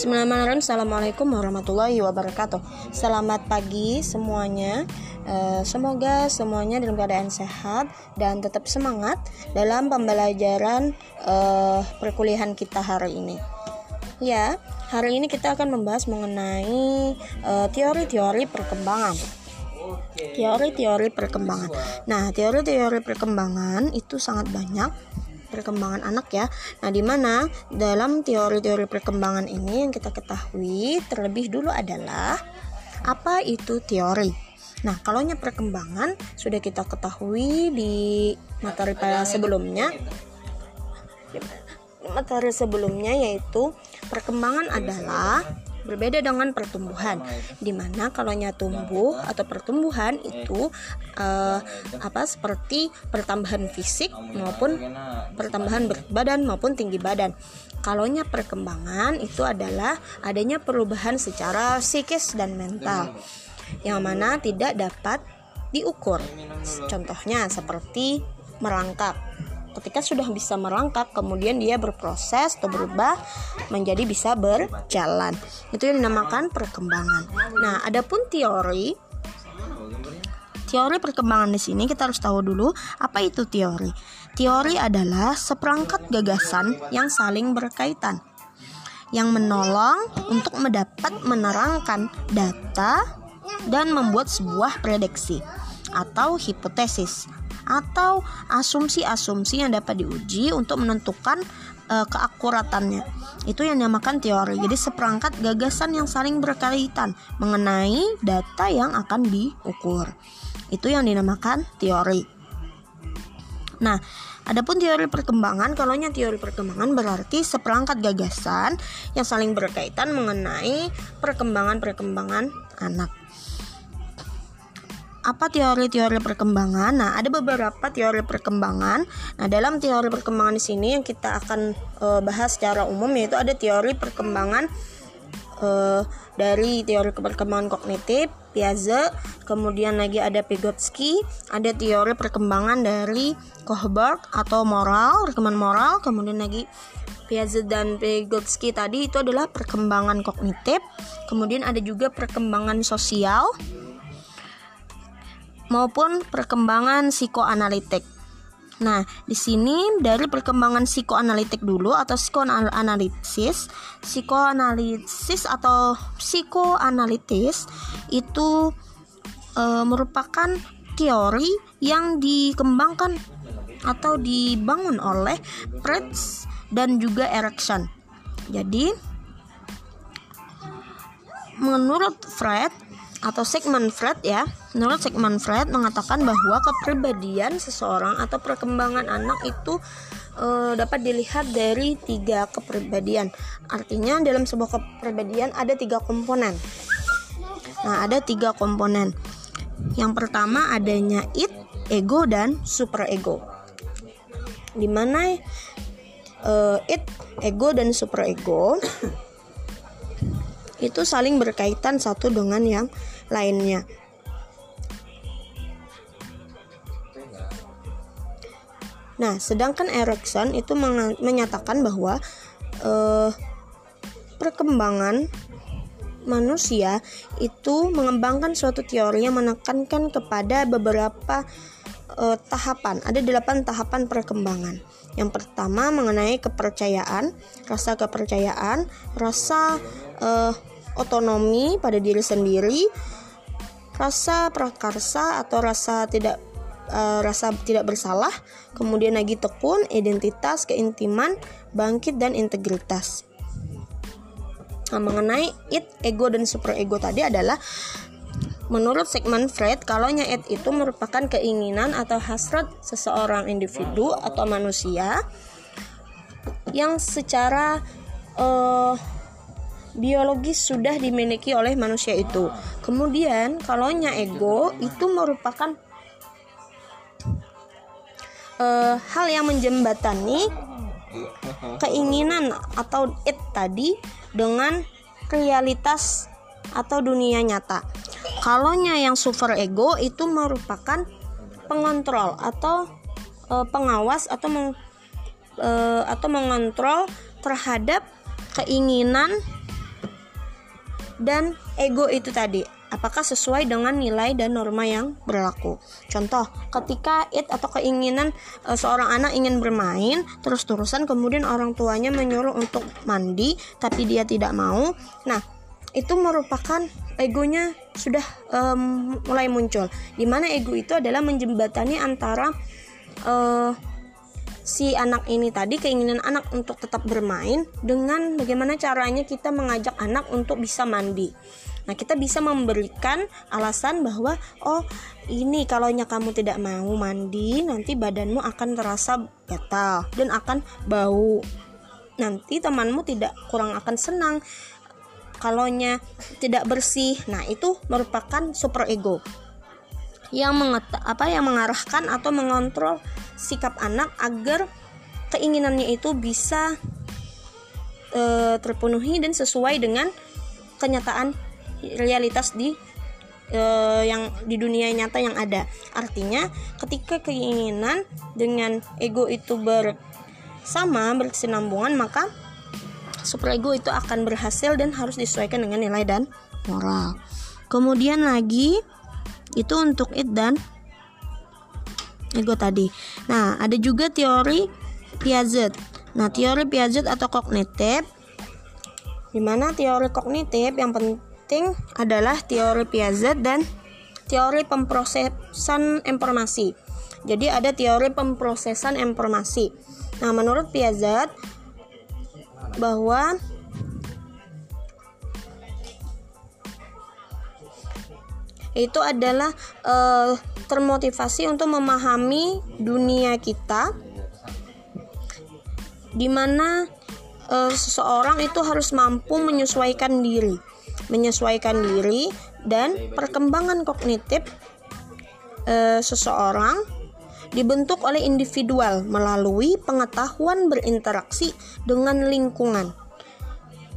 Bismillahirrahmanirrahim. Assalamualaikum warahmatullahi wabarakatuh. Selamat pagi semuanya. Uh, Semoga semuanya dalam keadaan sehat Dan tetap semangat Dalam pembelajaran uh, Perkuliahan kita hari ini. Ya, hari ini kita akan membahas mengenai eh, teori-teori perkembangan. Teori-teori perkembangan. Nah, teori-teori perkembangan itu sangat banyak perkembangan anak ya. Nah, di mana dalam teori-teori perkembangan ini yang kita ketahui terlebih dulu adalah apa itu teori. Nah, kalau perkembangan sudah kita ketahui di materi pada sebelumnya. Materi sebelumnya yaitu perkembangan adalah berbeda dengan pertumbuhan di mana kalau tumbuh atau pertumbuhan itu uh, apa seperti pertambahan fisik maupun pertambahan berat badan maupun tinggi badan. Kalau perkembangan itu adalah adanya perubahan secara psikis dan mental yang mana tidak dapat diukur. Contohnya seperti merangkak ketika sudah bisa merangkak kemudian dia berproses atau berubah menjadi bisa berjalan. Itu yang dinamakan perkembangan. Nah adapun teori teori perkembangan di sini kita harus tahu dulu apa itu teori. Teori adalah seperangkat gagasan yang saling berkaitan yang menolong untuk mendapat menerangkan data dan membuat sebuah prediksi atau hipotesis atau asumsi-asumsi yang dapat diuji untuk menentukan uh, keakuratannya. Itu yang dinamakan teori. Jadi seperangkat gagasan yang saling berkaitan mengenai data yang akan diukur. Itu yang dinamakan teori. Nah, adapun teori perkembangan, kalau teori perkembangan berarti seperangkat gagasan yang saling berkaitan mengenai perkembangan-perkembangan anak apa teori-teori perkembangan? Nah, ada beberapa teori perkembangan. Nah, dalam teori perkembangan di sini yang kita akan uh, bahas secara umum yaitu ada teori perkembangan uh, dari teori perkembangan kognitif, Piaget, kemudian lagi ada Vygotsky, ada teori perkembangan dari Kohlberg atau moral, perkembangan moral, kemudian lagi Piaget dan Vygotsky tadi itu adalah perkembangan kognitif, kemudian ada juga perkembangan sosial, maupun perkembangan psikoanalitik. Nah, di sini dari perkembangan psikoanalitik dulu atau psikoanalisis, psikoanalisis atau psikoanalitis itu e, merupakan teori yang dikembangkan atau dibangun oleh Fritz dan juga Erikson. Jadi, menurut Fred atau Sigmund Freud ya. Menurut Sigmund Freud mengatakan bahwa kepribadian seseorang atau perkembangan anak itu e, dapat dilihat dari tiga kepribadian. Artinya dalam sebuah kepribadian ada tiga komponen. Nah, ada tiga komponen. Yang pertama adanya it, ego dan super ego. Di mana e, it, ego dan super ego itu saling berkaitan satu dengan yang lainnya. Nah, sedangkan Erikson itu menyatakan bahwa eh, perkembangan manusia itu mengembangkan suatu teori yang menekankan kepada beberapa eh, tahapan. Ada delapan tahapan perkembangan. Yang pertama mengenai kepercayaan, rasa kepercayaan, rasa eh, otonomi pada diri sendiri, rasa prakarsa atau rasa tidak uh, rasa tidak bersalah, kemudian lagi tekun, identitas, keintiman, bangkit dan integritas. Nah, mengenai it, ego dan super ego tadi adalah menurut Sigmund Freud, kalau it itu merupakan keinginan atau hasrat seseorang individu atau manusia yang secara uh, biologis sudah dimiliki oleh manusia itu. Kemudian, kalau ego itu merupakan uh, hal yang menjembatani keinginan atau it tadi dengan realitas atau dunia nyata. Kalau yang super ego itu merupakan pengontrol atau uh, pengawas atau meng, uh, atau mengontrol terhadap keinginan dan ego itu tadi apakah sesuai dengan nilai dan norma yang berlaku. Contoh, ketika it atau keinginan e, seorang anak ingin bermain terus-terusan kemudian orang tuanya menyuruh untuk mandi tapi dia tidak mau. Nah, itu merupakan egonya sudah um, mulai muncul. Di mana ego itu adalah menjembatani antara uh, si anak ini tadi keinginan anak untuk tetap bermain dengan bagaimana caranya kita mengajak anak untuk bisa mandi. Nah, kita bisa memberikan alasan bahwa oh, ini kalau kamu tidak mau mandi, nanti badanmu akan terasa gatal dan akan bau. Nanti temanmu tidak kurang akan senang kalaunya tidak bersih. Nah, itu merupakan super ego yang mengeta, apa yang mengarahkan atau mengontrol sikap anak agar keinginannya itu bisa e, terpenuhi dan sesuai dengan kenyataan realitas di e, yang di dunia nyata yang ada. Artinya, ketika keinginan dengan ego itu bersama berkesinambungan, maka superego itu akan berhasil dan harus disesuaikan dengan nilai dan moral. Kemudian lagi itu untuk it dan ego tadi. Nah, ada juga teori Piaget. Nah, teori Piaget atau kognitif di mana teori kognitif yang penting adalah teori Piaget dan teori pemrosesan informasi. Jadi ada teori pemrosesan informasi. Nah, menurut Piaget bahwa itu adalah uh, termotivasi untuk memahami dunia kita di mana uh, seseorang itu harus mampu menyesuaikan diri menyesuaikan diri dan perkembangan kognitif uh, seseorang dibentuk oleh individual melalui pengetahuan berinteraksi dengan lingkungan.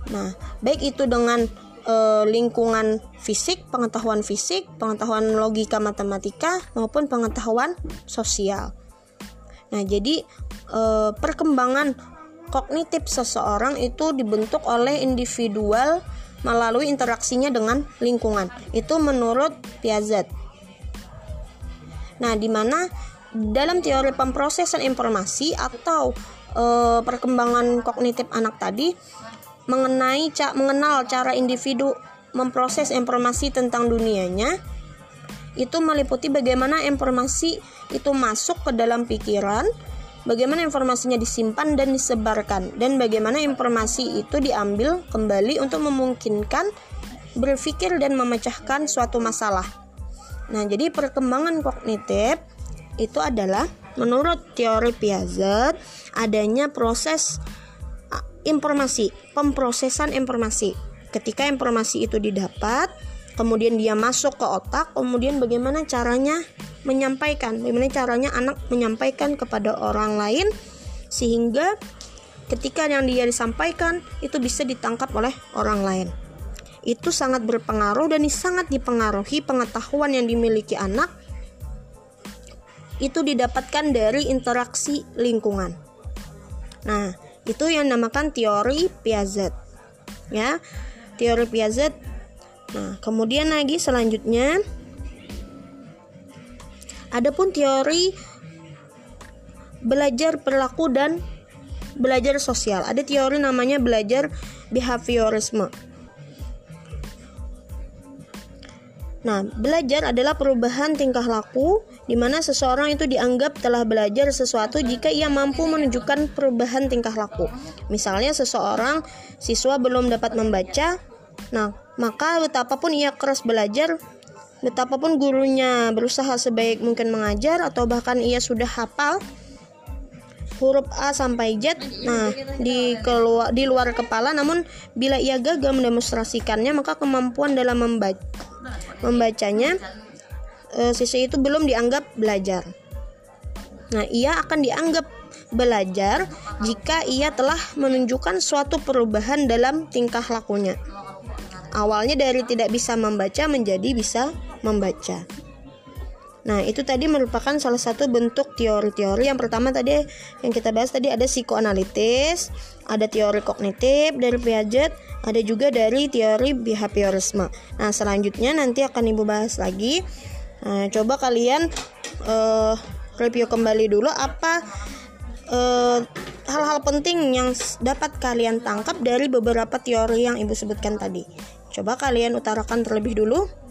Nah, baik itu dengan e, lingkungan fisik, pengetahuan fisik, pengetahuan logika matematika maupun pengetahuan sosial. Nah, jadi e, perkembangan kognitif seseorang itu dibentuk oleh individual melalui interaksinya dengan lingkungan. Itu menurut Piaget. Nah, di mana dalam teori pemrosesan informasi atau e, perkembangan kognitif anak tadi mengenai ca mengenal cara individu memproses informasi tentang dunianya itu meliputi bagaimana informasi itu masuk ke dalam pikiran, bagaimana informasinya disimpan dan disebarkan, dan bagaimana informasi itu diambil kembali untuk memungkinkan berpikir dan memecahkan suatu masalah. Nah, jadi perkembangan kognitif itu adalah menurut teori Piaget adanya proses informasi, pemrosesan informasi. Ketika informasi itu didapat, kemudian dia masuk ke otak, kemudian bagaimana caranya menyampaikan, bagaimana caranya anak menyampaikan kepada orang lain sehingga ketika yang dia disampaikan itu bisa ditangkap oleh orang lain. Itu sangat berpengaruh dan sangat dipengaruhi pengetahuan yang dimiliki anak itu didapatkan dari interaksi lingkungan. Nah, itu yang namakan teori Piaget. Ya. Teori Piaget. Nah, kemudian lagi selanjutnya adapun teori belajar perilaku dan belajar sosial. Ada teori namanya belajar behaviorisme. Nah, belajar adalah perubahan tingkah laku di mana seseorang itu dianggap telah belajar sesuatu jika ia mampu menunjukkan perubahan tingkah laku. Misalnya seseorang siswa belum dapat membaca, nah, maka betapapun ia keras belajar, betapapun gurunya berusaha sebaik mungkin mengajar atau bahkan ia sudah hafal huruf A sampai Z. Nah, di keluar di luar kepala namun bila ia gagal mendemonstrasikannya maka kemampuan dalam membaca membacanya e, siswa itu belum dianggap belajar. Nah, ia akan dianggap belajar jika ia telah menunjukkan suatu perubahan dalam tingkah lakunya. Awalnya dari tidak bisa membaca menjadi bisa membaca. Nah, itu tadi merupakan salah satu bentuk teori-teori. Yang pertama tadi yang kita bahas tadi ada psikoanalitis, ada teori kognitif dari Piaget, ada juga dari teori behaviorisme. Nah, selanjutnya nanti akan Ibu bahas lagi. Nah, coba kalian uh, review kembali dulu apa hal hal-hal penting yang dapat kalian tangkap dari beberapa teori yang Ibu sebutkan tadi. Coba kalian utarakan terlebih dulu.